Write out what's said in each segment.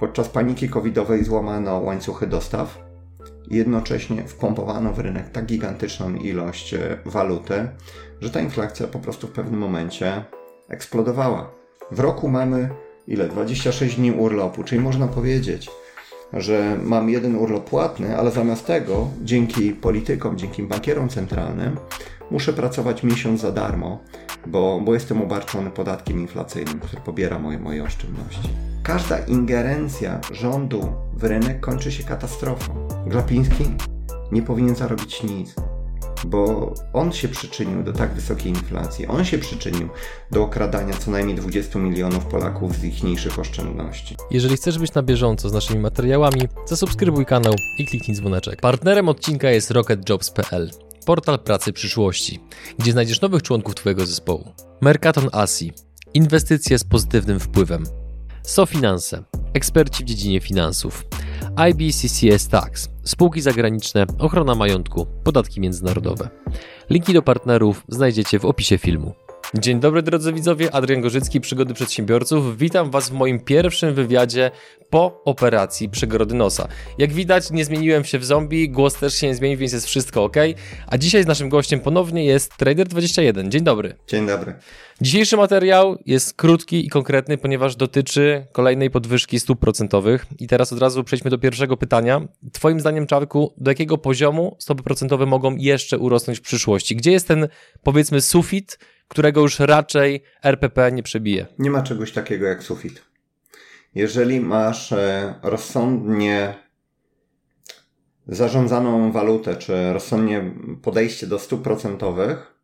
Podczas paniki covidowej złamano łańcuchy dostaw jednocześnie wpompowano w rynek tak gigantyczną ilość e, waluty, że ta inflacja po prostu w pewnym momencie eksplodowała. W roku mamy ile? 26 dni urlopu, czyli można powiedzieć, że mam jeden urlop płatny, ale zamiast tego, dzięki politykom, dzięki bankierom centralnym, muszę pracować miesiąc za darmo, bo, bo jestem obarczony podatkiem inflacyjnym, który pobiera moje, moje oszczędności. Każda ingerencja rządu w rynek kończy się katastrofą. Glapiński nie powinien zarobić nic, bo on się przyczynił do tak wysokiej inflacji. On się przyczynił do okradania co najmniej 20 milionów Polaków z ich mniejszych oszczędności. Jeżeli chcesz być na bieżąco z naszymi materiałami, zasubskrybuj kanał i kliknij dzwoneczek. Partnerem odcinka jest rocketjobs.pl, portal pracy przyszłości, gdzie znajdziesz nowych członków Twojego zespołu. Mercaton Asi, inwestycje z pozytywnym wpływem. SoFinanse, eksperci w dziedzinie finansów. IBCCS Tax, spółki zagraniczne, ochrona majątku, podatki międzynarodowe. Linki do partnerów znajdziecie w opisie filmu. Dzień dobry drodzy widzowie, Adrian Gorzycki, Przygody Przedsiębiorców. Witam Was w moim pierwszym wywiadzie po operacji przegorody nosa. Jak widać nie zmieniłem się w zombie, głos też się nie zmienił, więc jest wszystko ok. A dzisiaj z naszym gościem ponownie jest Trader21. Dzień dobry. Dzień dobry. Dzisiejszy materiał jest krótki i konkretny, ponieważ dotyczy kolejnej podwyżki stóp procentowych. I teraz od razu przejdźmy do pierwszego pytania. Twoim zdaniem, Czarku, do jakiego poziomu stopy procentowe mogą jeszcze urosnąć w przyszłości? Gdzie jest ten, powiedzmy, sufit, którego już raczej RPP nie przebije? Nie ma czegoś takiego jak sufit. Jeżeli masz e, rozsądnie zarządzaną walutę, czy rozsądnie podejście do stóp procentowych,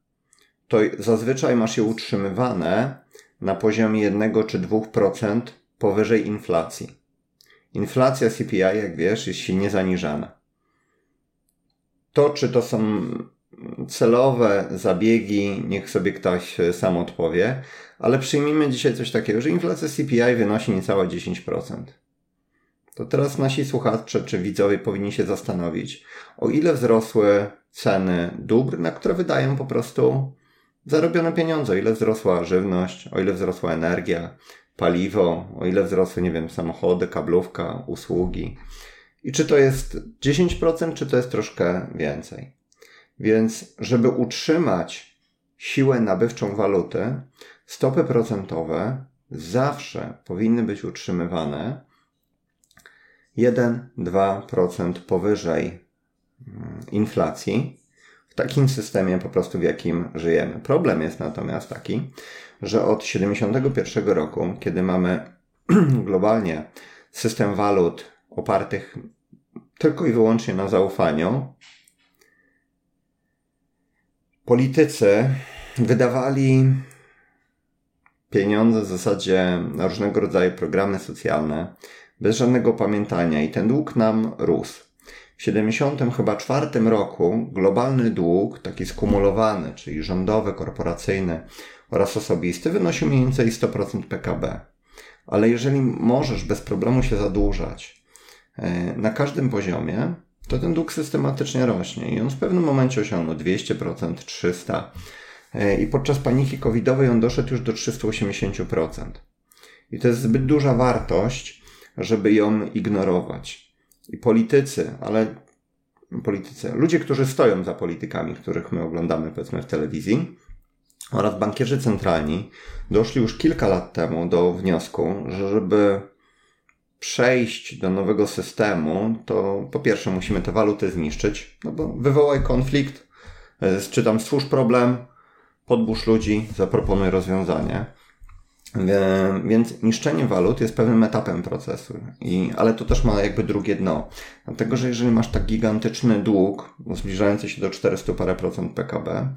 to zazwyczaj masz je utrzymywane na poziomie 1 czy 2% powyżej inflacji. Inflacja CPI, jak wiesz, jest silnie zaniżana. To, czy to są celowe zabiegi, niech sobie ktoś sam odpowie, ale przyjmijmy dzisiaj coś takiego, że inflacja CPI wynosi niecałe 10%. To teraz nasi słuchacze czy widzowie powinni się zastanowić, o ile wzrosły ceny dóbr, na które wydają po prostu zarobione pieniądze, o ile wzrosła żywność, o ile wzrosła energia, paliwo, o ile wzrosły, nie wiem, samochody, kablówka, usługi. I czy to jest 10%, czy to jest troszkę więcej. Więc, żeby utrzymać siłę nabywczą waluty, stopy procentowe zawsze powinny być utrzymywane 1-2% powyżej mm, inflacji w takim systemie po prostu, w jakim żyjemy. Problem jest natomiast taki, że od 1971 roku, kiedy mamy globalnie system walut opartych tylko i wyłącznie na zaufaniu, politycy wydawali pieniądze w zasadzie na różnego rodzaju programy socjalne, bez żadnego pamiętania i ten dług nam rósł. W 70 chyba czwartym roku globalny dług, taki skumulowany, czyli rządowy, korporacyjny oraz osobisty, wynosił mniej więcej 100% PKB. Ale jeżeli możesz bez problemu się zadłużać e, na każdym poziomie, to ten dług systematycznie rośnie i on w pewnym momencie osiągnął 200%, 300%. E, I podczas paniki covidowej on doszedł już do 380%. I to jest zbyt duża wartość, żeby ją ignorować. I politycy, ale politycy, ludzie, którzy stoją za politykami, których my oglądamy powiedzmy w telewizji, oraz bankierzy centralni doszli już kilka lat temu do wniosku, że żeby przejść do nowego systemu, to po pierwsze musimy te waluty zniszczyć, no bo wywołaj konflikt, e, czy tam stwórz problem, podbórz ludzi, zaproponuj rozwiązanie. Więc niszczenie walut jest pewnym etapem procesu, I, ale to też ma jakby drugie dno. Dlatego, że jeżeli masz tak gigantyczny dług, zbliżający się do 400 parę procent PKB,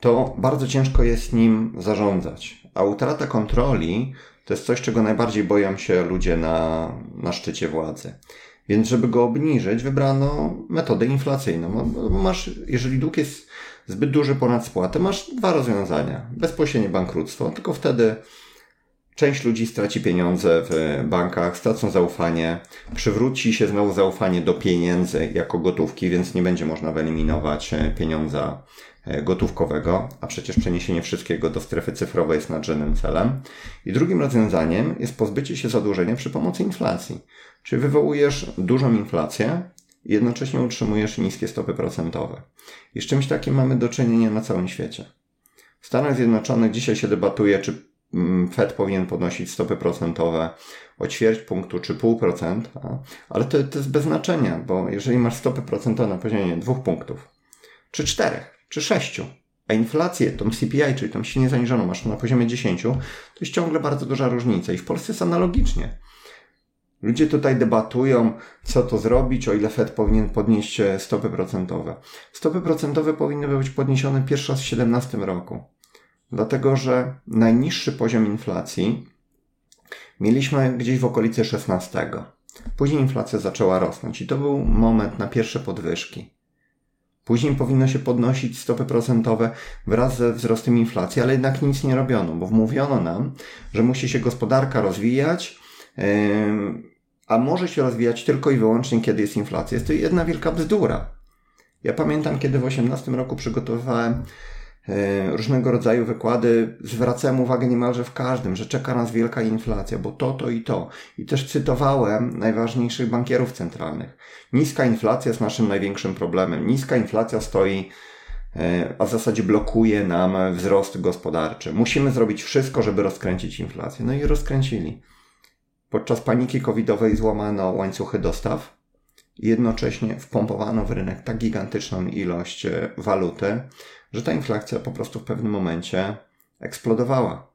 to bardzo ciężko jest nim zarządzać. A utrata kontroli to jest coś, czego najbardziej boją się ludzie na, na szczycie władzy. Więc żeby go obniżyć, wybrano metodę inflacyjną. Masz, jeżeli dług jest zbyt duży ponad spłatę, masz dwa rozwiązania. Bezpośrednie bankructwo, tylko wtedy Część ludzi straci pieniądze w bankach, stracą zaufanie, przywróci się znowu zaufanie do pieniędzy jako gotówki, więc nie będzie można wyeliminować pieniądza gotówkowego, a przecież przeniesienie wszystkiego do strefy cyfrowej jest nadrzędnym celem. I drugim rozwiązaniem jest pozbycie się zadłużenia przy pomocy inflacji. Czyli wywołujesz dużą inflację i jednocześnie utrzymujesz niskie stopy procentowe. I z czymś takim mamy do czynienia na całym świecie. W Stanach Zjednoczonych dzisiaj się debatuje, czy mm, Fed powinien podnosić stopy procentowe o ćwierć punktu czy pół procent, ale to, to jest bez znaczenia, bo jeżeli masz stopy procentowe na poziomie dwóch punktów, czy czterech, czy sześciu, a inflację, tą CPI, czyli tą silnie zaniżoną, masz na poziomie 10, to jest ciągle bardzo duża różnica. I w Polsce jest analogicznie. Ludzie tutaj debatują, co to zrobić, o ile Fed powinien podnieść e, stopy procentowe. Stopy procentowe powinny być podniesione pierwszy raz w 2017 roku. Dlatego, że najniższy poziom inflacji mieliśmy gdzieś w okolicy 16. Później inflacja zaczęła rosnąć i to był moment na pierwsze podwyżki. Później powinno się podnosić stopy procentowe wraz ze wzrostem inflacji, ale jednak nic nie robiono, bo wmówiono nam, że musi się gospodarka rozwijać, a może się rozwijać tylko i wyłącznie, kiedy jest inflacja. Jest to jedna wielka bzdura. Ja pamiętam, kiedy w 2018 roku przygotowywałem różnego rodzaju wykłady, zwracałem uwagę niemalże w każdym, że czeka nas wielka inflacja, bo to, to i to. I też cytowałem najważniejszych bankierów centralnych. Niska inflacja jest naszym największym problemem. Niska inflacja stoi, e, a w zasadzie blokuje nam wzrost gospodarczy. Musimy zrobić wszystko, żeby rozkręcić inflację. No i rozkręcili. Podczas paniki covidowej złamano łańcuchy dostaw jednocześnie wpompowano w rynek tak gigantyczną ilość e, waluty, że ta inflacja po prostu w pewnym momencie eksplodowała.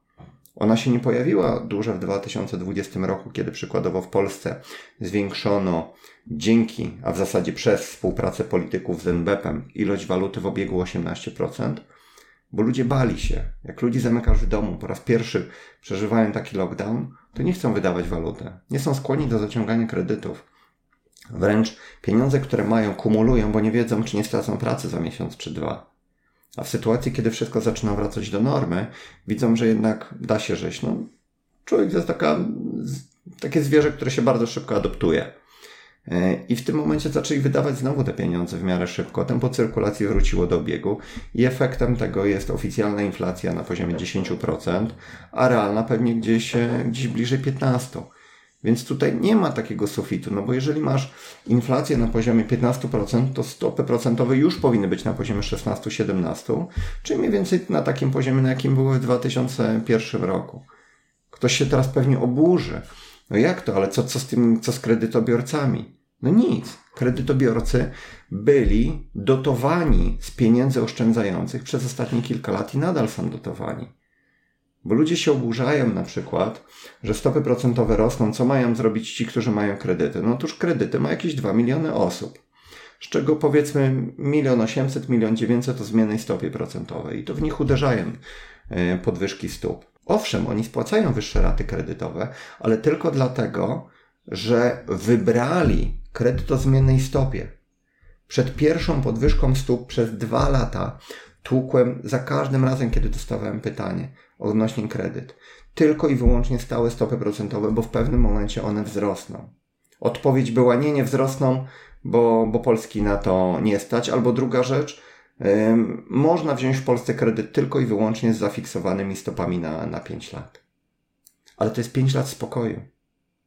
Ona się nie pojawiła dużo w 2020 roku, kiedy przykładowo w Polsce zwiększono dzięki, a w zasadzie przez współpracę polityków z NBP-em ilość waluty w obiegu 18%, bo ludzie bali się. Jak ludzi zamykasz w domu, po raz pierwszy przeżywają taki lockdown, to nie chcą wydawać waluty. Nie są skłonni do zaciągania kredytów. Wręcz pieniądze, które mają, kumulują, bo nie wiedzą, czy nie stracą pracy za miesiąc czy dwa. A w sytuacji, kiedy wszystko zaczyna wracać do normy, widzą, że jednak da się żyć. No, człowiek to jest taka, takie zwierzę, które się bardzo szybko adoptuje. E, I w tym momencie zaczęli wydawać znowu te pieniądze w miarę szybko. Tempo cyrkulacji wróciło do obiegu i efektem tego jest oficjalna inflacja na poziomie 10%, a realna pewnie gdzieś, e, gdzieś bliżej 15%. Więc tutaj nie ma takiego sufitu, no bo jeżeli masz inflację na poziomie 15%, to stopy procentowe już powinny być na poziomie 16-17, czyli mniej więcej na takim poziomie, na jakim były w 2001 roku. Ktoś się teraz pewnie oburzy, no jak to, ale co, co z tym, co z kredytobiorcami? No nic. Kredytobiorcy byli dotowani z pieniędzy oszczędzających przez ostatnie kilka lat i nadal są dotowani. Bo ludzie się oburzają na przykład, że stopy procentowe rosną, co mają zrobić ci, którzy mają kredyty? No otóż kredyty ma jakieś 2 miliony osób, z czego powiedzmy milion osiemset, milion dziewięćset o zmiennej stopie procentowej i to w nich uderzają e, podwyżki stóp. Owszem, oni spłacają wyższe raty kredytowe, ale tylko dlatego, że wybrali kredyt o zmiennej stopie. Przed pierwszą podwyżką stóp przez dwa lata tłukłem za każdym razem, kiedy dostawałem pytanie odnośnie kredyt. Tylko i wyłącznie stałe stopy procentowe, bo w pewnym momencie one wzrosną. Odpowiedź była nie, nie wzrosną, bo, bo Polski na to nie stać. Albo druga rzecz, można wziąć w Polsce kredyt tylko i wyłącznie z zafiksowanymi stopami na, na 5 lat. Ale to jest 5 lat spokoju.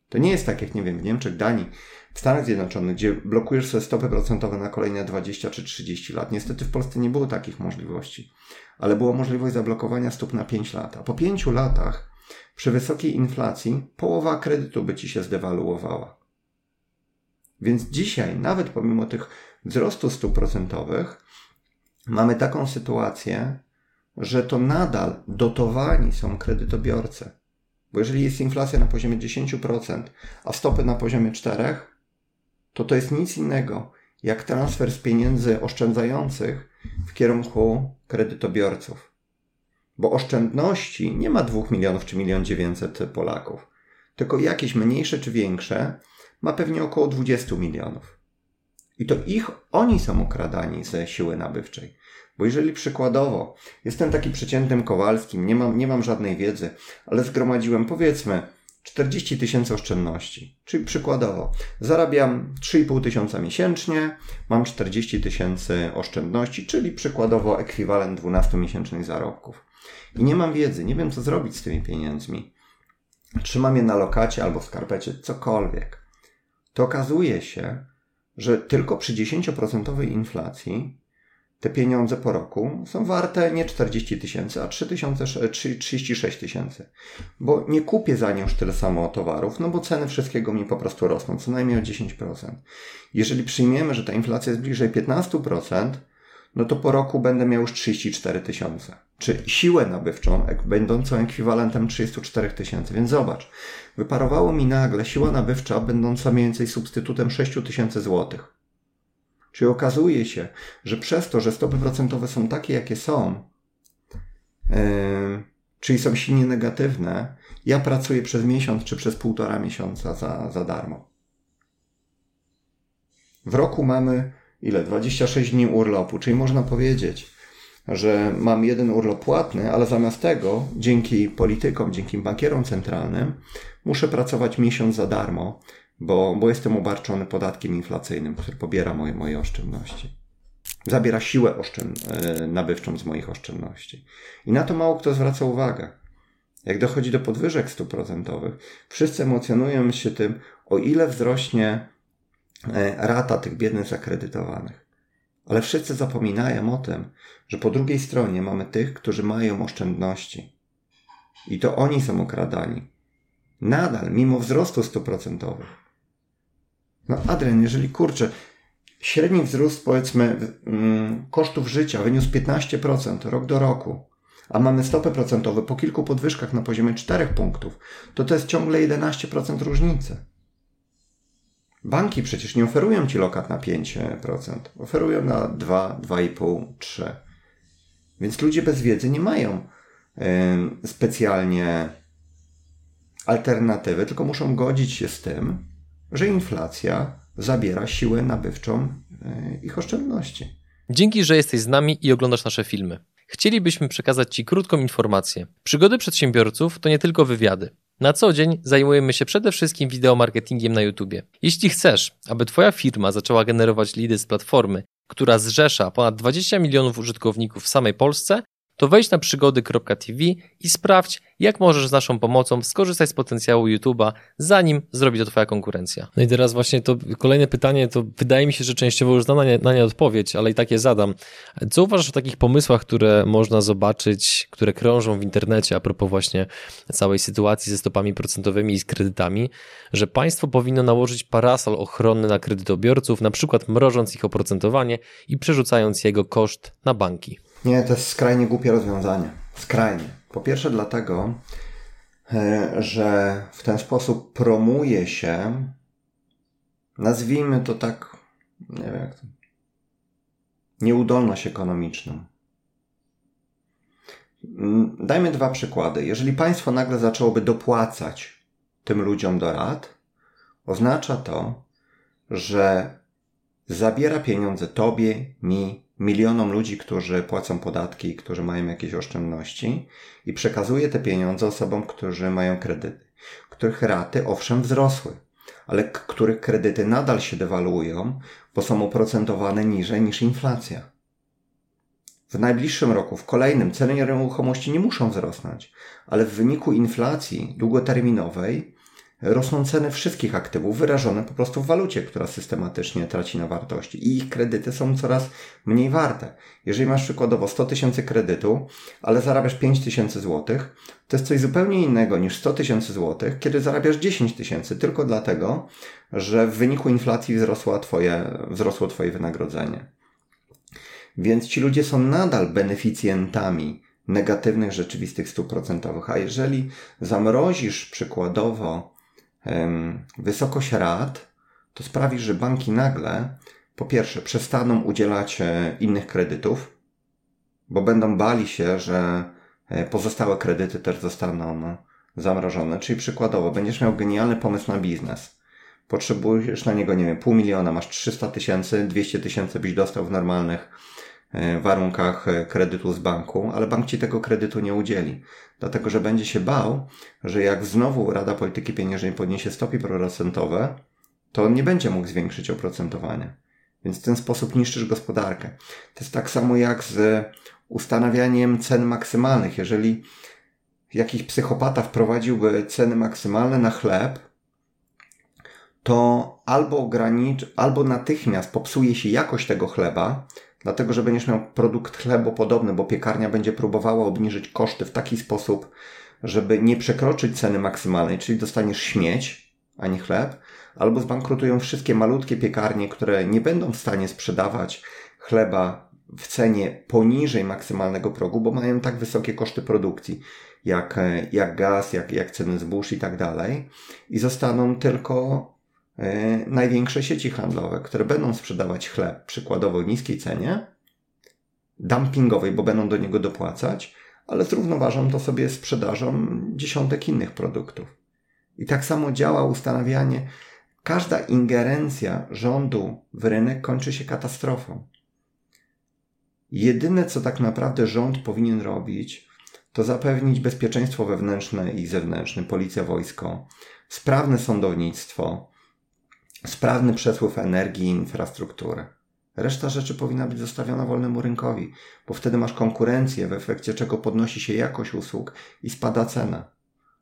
To nie jest tak jak, nie wiem, w Niemczech, Danii, w Stanach Zjednoczonych, gdzie blokujesz sobie stopy procentowe na kolejne 20 czy 30 lat. Niestety w Polsce nie było takich możliwości, ale była możliwość zablokowania stóp na 5 lat. A po 5 latach, przy wysokiej inflacji, połowa kredytu by ci się zdewaluowała. Więc dzisiaj, nawet pomimo tych wzrostu stóp procentowych, mamy taką sytuację, że to nadal dotowani są kredytobiorcy. Bo jeżeli jest inflacja na poziomie 10%, a stopy na poziomie 4%, to to jest nic innego jak transfer z pieniędzy oszczędzających w kierunku kredytobiorców. Bo oszczędności nie ma 2 milionów czy 1 900 Polaków, tylko jakieś mniejsze czy większe ma pewnie około 20 milionów. I to ich, oni są okradani ze siły nabywczej. Bo jeżeli przykładowo, jestem taki przeciętnym Kowalskim, nie mam, nie mam żadnej wiedzy, ale zgromadziłem powiedzmy 40 tysięcy oszczędności. Czyli przykładowo, zarabiam 3,5 tysiąca miesięcznie, mam 40 tysięcy oszczędności, czyli przykładowo ekwiwalent 12-miesięcznych zarobków. I nie mam wiedzy, nie wiem co zrobić z tymi pieniędzmi. Trzymam je na lokacie albo w skarpecie, cokolwiek. To okazuje się, że tylko przy 10% inflacji te pieniądze po roku są warte nie 40 tysięcy, a 36 tysięcy. Bo nie kupię za już tyle samo towarów, no bo ceny wszystkiego mi po prostu rosną, co najmniej o 10%. Jeżeli przyjmiemy, że ta inflacja jest bliżej 15%, no to po roku będę miał już 34 tysiące. Czy siłę nabywczą, będącą ekwiwalentem 34 tysięcy. Więc zobacz, wyparowało mi nagle siła nabywcza, będąca mniej więcej substytutem 6 tysięcy złotych. Czyli okazuje się, że przez to, że stopy procentowe są takie, jakie są, yy, czyli są silnie negatywne, ja pracuję przez miesiąc czy przez półtora miesiąca za, za darmo. W roku mamy ile? 26 dni urlopu, czyli można powiedzieć, że mam jeden urlop płatny, ale zamiast tego, dzięki politykom, dzięki bankierom centralnym, muszę pracować miesiąc za darmo, bo, bo jestem obarczony podatkiem inflacyjnym, który pobiera moje, moje oszczędności. Zabiera siłę oszczęd e, nabywczą z moich oszczędności. I na to mało kto zwraca uwagę. Jak dochodzi do podwyżek stóp procentowych, wszyscy emocjonują się tym, o ile wzrośnie e, rata tych biednych zakredytowanych. Ale wszyscy zapominają o tym, że po drugiej stronie mamy tych, którzy mają oszczędności. I to oni są okradani. Nadal, mimo wzrostu stóp procentowych. No Adrian, jeżeli kurczę, średni wzrost powiedzmy mm, kosztów życia wyniósł 15% rok do roku, a mamy stopy procentowe po kilku podwyżkach na poziomie 4 punktów, to to jest ciągle 11% różnicy. Banki przecież nie oferują ci lokat na 5%, oferują na 2, 2,5, 3. Więc ludzie bez wiedzy nie mają specjalnie alternatywy, tylko muszą godzić się z tym, że inflacja zabiera siłę nabywczą e, ich oszczędności. Dzięki, że jesteś z nami i oglądasz nasze filmy. Chcielibyśmy przekazać Ci krótką informację. Przygody przedsiębiorców to nie tylko wywiady. Na co dzień zajmujemy się przede wszystkim wideomarketingiem na YouTube. Jeśli chcesz, aby Twoja firma zaczęła generować lidy z platformy, która zrzesza ponad 20 milionów użytkowników w samej Polsce, to wejdź na przygody.tv i sprawdź, jak możesz z naszą pomocą skorzystać z potencjału YouTube'a, zanim zrobi to Twoja konkurencja. No i teraz właśnie to kolejne pytanie, to wydaje mi się, że częściowo już znam na na nie odpowiedź, ale i tak je zadam. Co uważasz o takich pomysłach, które można zobaczyć, które krążą w internecie a propos właśnie całej sytuacji ze stopami procentowymi i z kredytami, że państwo powinno nałożyć parasol ochronny na kredytobiorców, na przykład mrożąc ich oprocentowanie i przerzucając jego koszt na banki? Nie, to jest skrajnie głupie rozwiązanie. Skrajnie. Po pierwsze dlatego, e, że w ten sposób promuje się, nazwijmy to tak, nie wiem jak to, nieudolność ekonomiczną. Mm, dajmy dwa przykłady. Jeżeli państwo nagle zaczęłoby dopłacać tym ludziom do rad, oznacza to, że zabiera pieniądze tobie, mi, milionom ludzi, którzy płacą podatki, którzy mają jakieś oszczędności i przekazuje te pieniądze osobom, którzy mają kredyty, których raty owszem wzrosły, ale których kredyty nadal się dewaluują, bo są oprocentowane niżej niż inflacja. W najbliższym roku, w kolejnym, ceny nieruchomości nie muszą wzrosnąć, ale w wyniku inflacji długoterminowej rosną ceny wszystkich aktywów wyrażone po prostu w walucie, która systematycznie traci na wartości i ich kredyty są coraz mniej warte. Jeżeli masz przykładowo 100 tysięcy kredytu, ale zarabiasz 5 tysięcy złotych, to jest coś zupełnie innego niż 100 tysięcy złotych, kiedy zarabiasz 10 tysięcy tylko dlatego, że w wyniku inflacji wzrosło twoje, wzrosło twoje wynagrodzenie. Więc ci ludzie są nadal beneficjentami negatywnych rzeczywistych stóp procentowych. A jeżeli zamrozisz przykładowo wysokość rat, to sprawi, że banki nagle, po pierwsze, przestaną udzielać e, innych kredytów, bo będą bali się, że e, pozostałe kredyty też zostaną zamrożone. Czyli przykładowo, będziesz miał genialny pomysł na biznes. potrzebujesz na niego, nie wiem, pół miliona, masz 300 tysięcy, 200 tysięcy byś dostał w normalnych warunkach e, kredytu z banku, ale bank ci tego kredytu nie udzieli. Dlatego, że będzie się bał, że jak znowu Rada Polityki Pieniężnej podniesie stopy procentowe, to on nie będzie mógł zwiększyć oprocentowania. Więc w ten sposób niszczysz gospodarkę. To jest tak samo jak z ustanawianiem cen maksymalnych. Jeżeli jakiś psychopata wprowadziłby ceny maksymalne na chleb, to albo ogranicz, albo natychmiast popsuje się jakość tego chleba, dlatego że będziesz miał produkt chlebopodobny, bo piekarnia będzie próbowała obniżyć koszty w taki sposób, żeby nie przekroczyć ceny maksymalnej, czyli dostaniesz śmieć, a nie chleb, albo zbankrutują wszystkie malutkie piekarnie, które nie będą w stanie sprzedawać chleba w cenie poniżej maksymalnego progu, bo mają tak wysokie koszty produkcji, jak, jak gaz, jak, jak ceny zbóż i tak dalej, i zostaną tylko e, największe sieci handlowe, które będą sprzedawać chleb przykładowo w niskiej cenie, dumpingowej, bo będą do niego dopłacać, ale zrównoważą to sobie sprzedażą dziesiątek innych produktów. I tak samo działa ustanawianie. Każda ingerencja rządu w rynek kończy się katastrofą. Jedyne, co tak naprawdę rząd powinien robić, to zapewnić bezpieczeństwo wewnętrzne i zewnętrzne, policja, wojsko, sprawne sądownictwo, sprawny przepływ energii i infrastruktury. Reszta rzeczy powinna być zostawiona wolnemu rynkowi, bo wtedy masz konkurencję, w efekcie czego podnosi się jakość usług i spada cena.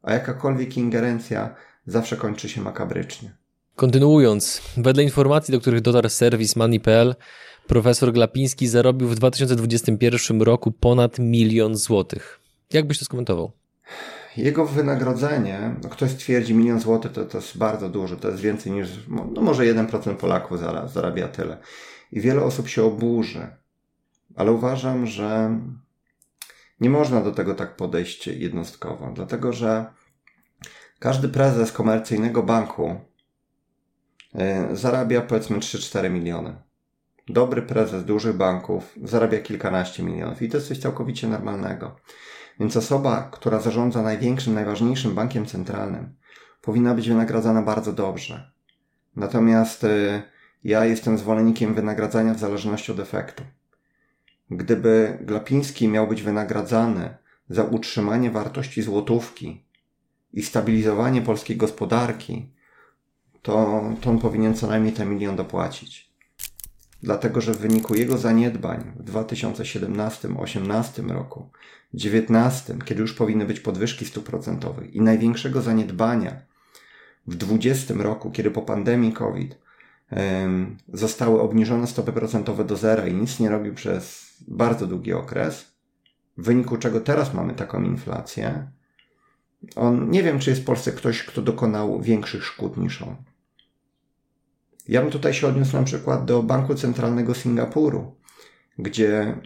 A jakakolwiek ingerencja zawsze kończy się makabrycznie. Kontynuując, wedle informacji, do których dotarł serwis Money.pl, profesor Glapiński zarobił w 2021 roku ponad milion złotych. Jak byś to skomentował? Jego wynagrodzenie, no ktoś twierdzi milion złotych, to, to jest bardzo dużo, to jest więcej niż, no może 1% Polaków zarabia tyle. I wiele osób się oburzy. Ale uważam, że nie można do tego tak podejść jednostkowo, dlatego że każdy prezes komercyjnego banku e, zarabia powiedzmy 3-4 miliony. Dobry prezes dużych banków zarabia kilkanaście milionów i to jest coś całkowicie normalnego. Więc osoba, która zarządza największym, najważniejszym bankiem centralnym, powinna być wynagradzana bardzo dobrze. Natomiast y, ja jestem zwolennikiem wynagradzania w zależności od efektu. Gdyby Glapiński miał być wynagradzany za utrzymanie wartości złotówki i stabilizowanie polskiej gospodarki, to, to on powinien co najmniej ten milion dopłacić. Dlatego, że w wyniku jego zaniedbań w 2017-18 roku, 2019, kiedy już powinny być podwyżki stóp procentowych i największego zaniedbania w 2020 roku, kiedy po pandemii COVID zostały obniżone stopy procentowe do zera i nic nie robił przez bardzo długi okres, w wyniku czego teraz mamy taką inflację, on, nie wiem, czy jest w Polsce ktoś, kto dokonał większych szkód niż on. Ja bym tutaj się odniósł na przykład do Banku Centralnego Singapuru, gdzie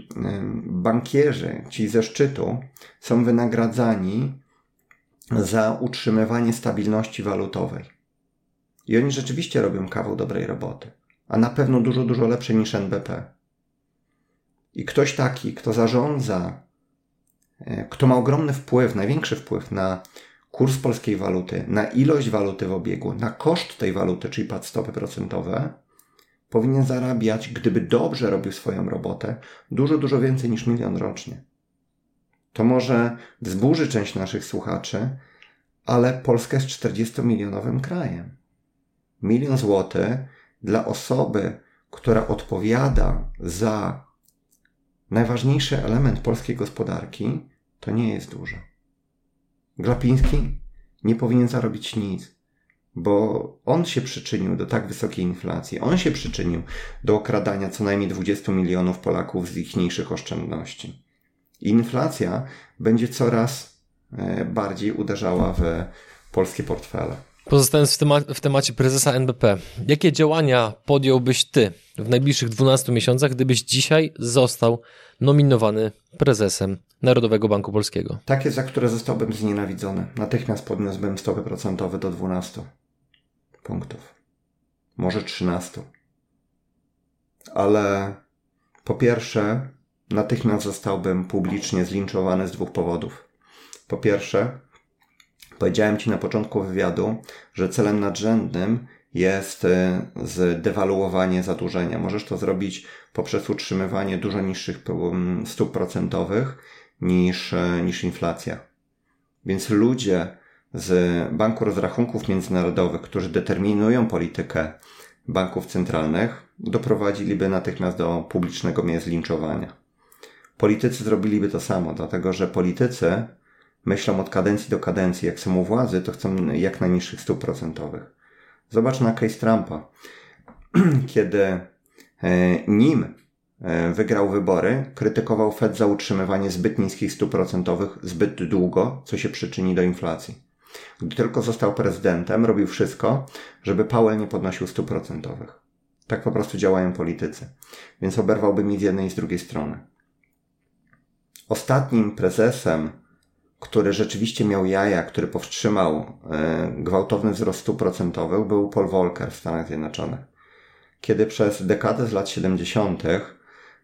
bankierzy, ci ze szczytu, są wynagradzani za utrzymywanie stabilności walutowej. I oni rzeczywiście robią kawał dobrej roboty, a na pewno dużo, dużo lepszej niż NBP. I ktoś taki, kto zarządza, e, kto ma ogromny wpływ, największy wpływ na kurs polskiej waluty, na ilość waluty w obiegu, na koszt tej waluty, czyli pad stopy procentowe, powinien zarabiać, gdyby dobrze robił swoją robotę, dużo, dużo więcej niż milion rocznie. To może wzburzy część naszych słuchaczy, ale Polska jest 40-milionowym krajem. Milion złotych dla osoby, która odpowiada za najważniejszy element polskiej gospodarki, to nie jest dużo. Glapiński nie powinien zarobić nic, bo on się przyczynił do tak wysokiej inflacji, on się przyczynił do okradania co najmniej 20 milionów Polaków z ich mniejszych oszczędności. Inflacja będzie coraz e, bardziej uderzała w polskie portfele. Pozostając w, tema w temacie prezesa NBP, jakie działania podjąłbyś ty w najbliższych 12 miesiącach, gdybyś dzisiaj został nominowany prezesem Narodowego Banku Polskiego? Takie, za które zostałbym znienawidzony. Natychmiast podniosłbym stopy procentowe do 12 punktów. Może 13. Ale po pierwsze, natychmiast zostałbym publicznie zlinczowany z dwóch powodów. Po pierwsze, Powiedziałem Ci na początku wywiadu, że celem nadrzędnym jest e, zdewaluowanie zadłużenia. Możesz to zrobić poprzez utrzymywanie dużo niższych stóp procentowych niż, e, niż inflacja. Więc ludzie z Banku Rozrachunków Międzynarodowych, którzy determinują politykę banków centralnych, doprowadziliby natychmiast do publicznego mnie zlinczowania. Politycy zrobiliby to samo, dlatego że politycy myślą od kadencji do kadencji. Jak są u władzy, to chcą jak najniższych stóp procentowych. Zobacz na case Trumpa. Kiedy e, nim wygrał wybory, krytykował Fed za utrzymywanie zbyt niskich stóp procentowych zbyt długo, co się przyczyni do inflacji. Gdy tylko został prezydentem, robił wszystko, żeby Powell nie podnosił stóp procentowych. Tak po prostu działają politycy. Więc oberwałby mi z jednej i z drugiej strony. Ostatnim prezesem, który rzeczywiście miał jaja, który powstrzymał e, gwałtowny wzrost stóp procentowych, był Paul Volcker w Stanach Zjednoczonych. Kiedy przez dekadę z lat 70.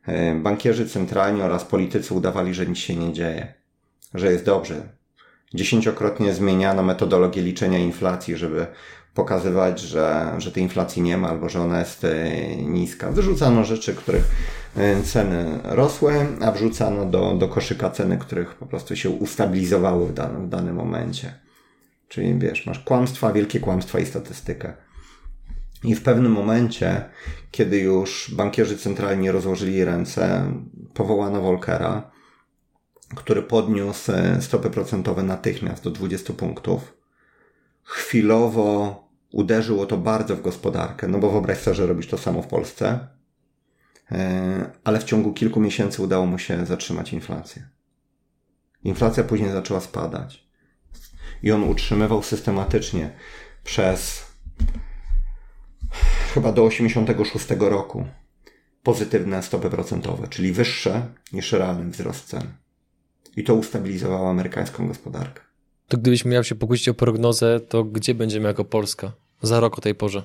E, bankierzy centralni oraz politycy udawali, że nic się nie dzieje, że jest dobrze. Dziesięciokrotnie zmieniano metodologię liczenia inflacji, żeby pokazywać, że, że tej inflacji nie ma albo że ona jest e, niska. Wyrzucano rzeczy, których e, ceny rosły, a wrzucano do, do koszyka ceny, których po prostu się ustabilizowały w danym, w danym momencie. Czyli wiesz, masz kłamstwa, wielkie kłamstwa i statystykę. I w pewnym momencie, kiedy już bankierzy centralni rozłożyli ręce, powołano Volkera, który podniósł e, stopy procentowe natychmiast do 20 punktów. Chwilowo uderzyło to bardzo w gospodarkę, no bo wyobraź sobie, że robisz to samo w Polsce, e, ale w ciągu kilku miesięcy udało mu się zatrzymać inflację. Inflacja później zaczęła spadać. I on utrzymywał systematycznie przez chyba do 86 roku pozytywne stopy procentowe, czyli wyższe niż realny wzrost cen. I to ustabilizowało amerykańską gospodarkę. To gdybyś miał się pokusić o prognozę, to gdzie będziemy jako Polska? za rok o tej porze?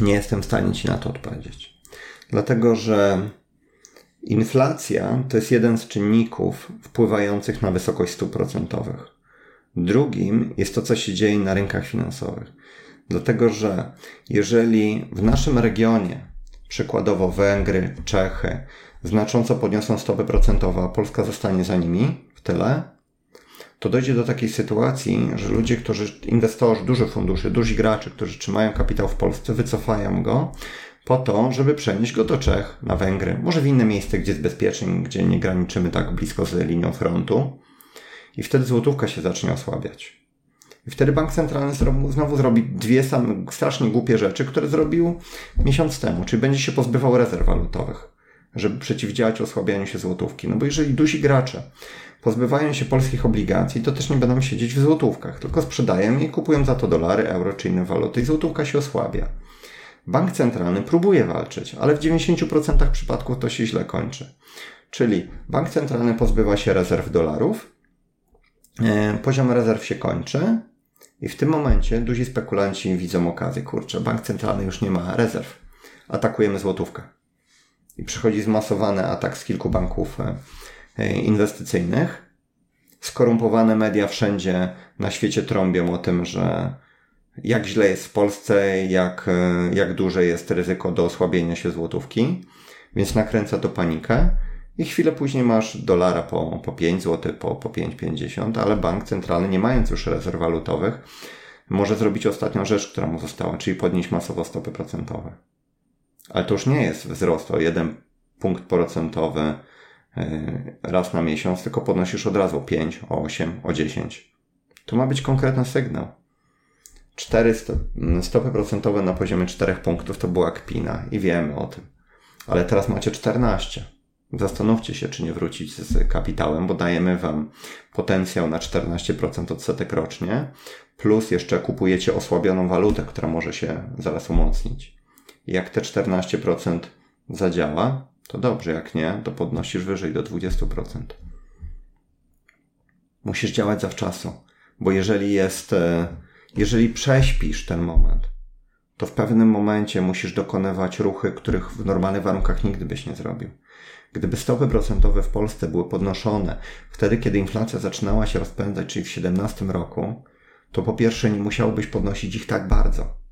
Nie jestem w stanie Ci na to odpowiedzieć. Dlatego, że inflacja to jest jeden z czynników wpływających na wysokość stóp procentowych. Drugim jest to, co się dzieje na rynkach finansowych. Dlatego, że jeżeli w naszym regionie, przykładowo Węgry, Czechy, znacząco podniosą stopy procentowe, a Polska zostanie za nimi w tyle, to dojdzie do takiej sytuacji, że ludzie, którzy, inwestorzy, duże fundusze, duzi gracze, którzy trzymają kapitał w Polsce, wycofają go po to, żeby przenieść go do Czech, na Węgry, może w inne miejsce, gdzie jest bezpiecznie, gdzie nie graniczymy tak blisko z linią frontu. I wtedy złotówka się zacznie osłabiać. I wtedy bank centralny znowu zrobi dwie same strasznie głupie rzeczy, które zrobił miesiąc temu, czyli będzie się pozbywał rezerw walutowych, żeby przeciwdziałać osłabianiu się złotówki. No bo jeżeli duzi gracze pozbywają się polskich obligacji, to też nie będą siedzieć w złotówkach, tylko sprzedają i kupują za to dolary, euro czy inne waluty i złotówka się osłabia. Bank centralny próbuje walczyć, ale w 90% przypadków to się źle kończy. Czyli bank centralny pozbywa się rezerw dolarów, e, poziom rezerw się kończy i w tym momencie duzi spekulanci widzą okazję, kurczę, bank centralny już nie ma rezerw, atakujemy złotówkę. I przychodzi zmasowany atak z kilku banków e, E, inwestycyjnych. Skorumpowane media wszędzie na świecie trąbią o tym, że jak źle jest w Polsce, jak, e, jak duże jest ryzyko do osłabienia się złotówki, więc nakręca to panikę. I chwilę później masz dolara po, po 5 zł, po, po 5,50, ale bank centralny, nie mając już rezerw walutowych, może zrobić ostatnią rzecz, która mu została, czyli podnieść masowo stopy procentowe. Ale to już nie jest wzrost o 1 punkt procentowy E, raz na miesiąc, tylko podnosisz od razu o 5, o 8, o 10. To ma być konkretny sygnał. 4 stopy procentowe na poziomie 4 punktów to była kpina i wiemy o tym. Ale teraz macie 14. Zastanówcie się, czy nie wrócić z kapitałem, bo dajemy Wam potencjał na 14% odsetek rocznie, plus jeszcze kupujecie osłabioną walutę, która może się zaraz umocnić. Jak te 14% zadziała, to dobrze, jak nie, to podnosisz wyżej do 20%. Musisz działać zawczasu, bo jeżeli jest, e, jeżeli prześpisz ten moment, to w pewnym momencie musisz dokonywać ruchy, których w normalnych warunkach nigdy byś nie zrobił. Gdyby stopy procentowe w Polsce były podnoszone wtedy, kiedy inflacja zaczynała się rozpędzać, czyli w 2017 roku, to po pierwsze nie musiałbyś podnosić ich tak bardzo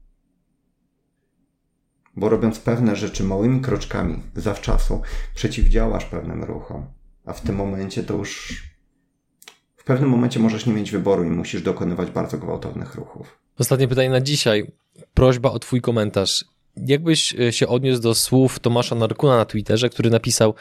bo robiąc pewne rzeczy małymi kroczkami zawczasu, przeciwdziałasz pewnym ruchom, a w tym momencie to już w pewnym momencie możesz nie mieć wyboru i musisz dokonywać bardzo gwałtownych ruchów. Ostatnie pytanie na dzisiaj. Prośba o Twój komentarz. Jakbyś e, się odniósł do słów Tomasza Narkuna na Twitterze, który napisał: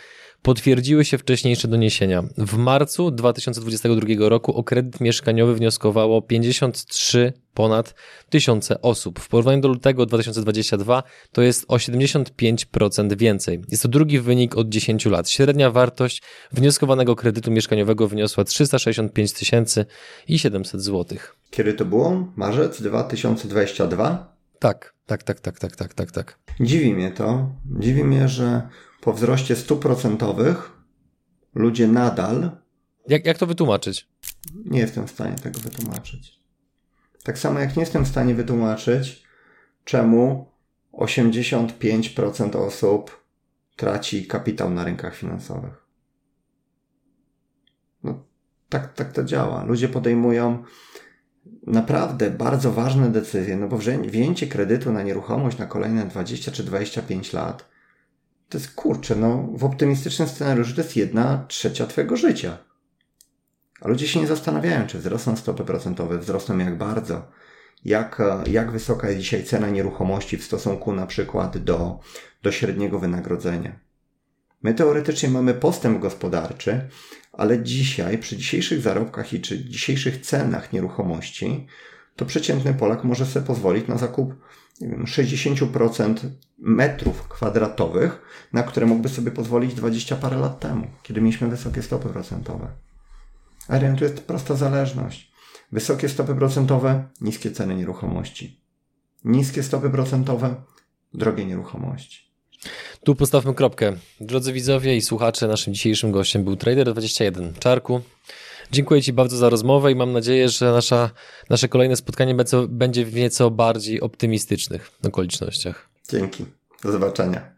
Potwierdziły się wcześniejsze doniesienia. W marcu 2022 roku o kredyt mieszkaniowy wnioskowało 53 ponad tysiące osób. W porównaniu do lutego 2022 to jest o 75% więcej. Jest to drugi wynik od 10 lat. Średnia wartość wnioskowanego kredytu mieszkaniowego wyniosła 365 tysięcy i 700 zł. Kiedy to było? Marzec 2022? Tak, tak, tak, tak, tak, tak, tak, tak. Dziwi mnie to. Dziwi mnie, że po wzroście stóp procentowych ludzie nadal. Jak, jak to wytłumaczyć? Nie jestem w stanie tego wytłumaczyć. Tak samo jak nie jestem w stanie wytłumaczyć, czemu 85% osób traci kapitał na rynkach finansowych. No, tak, tak to działa. Ludzie podejmują naprawdę bardzo ważne decyzje, no bo wzięcie kredytu na nieruchomość na kolejne 20 czy 25 lat to jest kurczę, no w optymistycznym scenariuszu to jest jedna trzecia twojego życia. A ludzie się nie zastanawiają, czy wzrosną stopy procentowe, wzrosną jak bardzo, jak, jak wysoka jest dzisiaj cena nieruchomości w stosunku na przykład do, do średniego wynagrodzenia. My teoretycznie mamy postęp gospodarczy, ale dzisiaj, przy dzisiejszych zarobkach i przy dzisiejszych cenach nieruchomości, to przeciętny Polak może sobie pozwolić na zakup nie wiem, 60% metrów kwadratowych, na które mógłby sobie pozwolić 20 parę lat temu, kiedy mieliśmy wysokie stopy procentowe. A tu jest prosta zależność. Wysokie stopy procentowe, niskie ceny nieruchomości. Niskie stopy procentowe, drogie nieruchomości. Tu postawmy kropkę. Drodzy widzowie i słuchacze, naszym dzisiejszym gościem był Trader21 Czarku. Dziękuję Ci bardzo za rozmowę i mam nadzieję, że nasza, nasze kolejne spotkanie będzie w nieco bardziej optymistycznych okolicznościach. Dzięki. Do zobaczenia.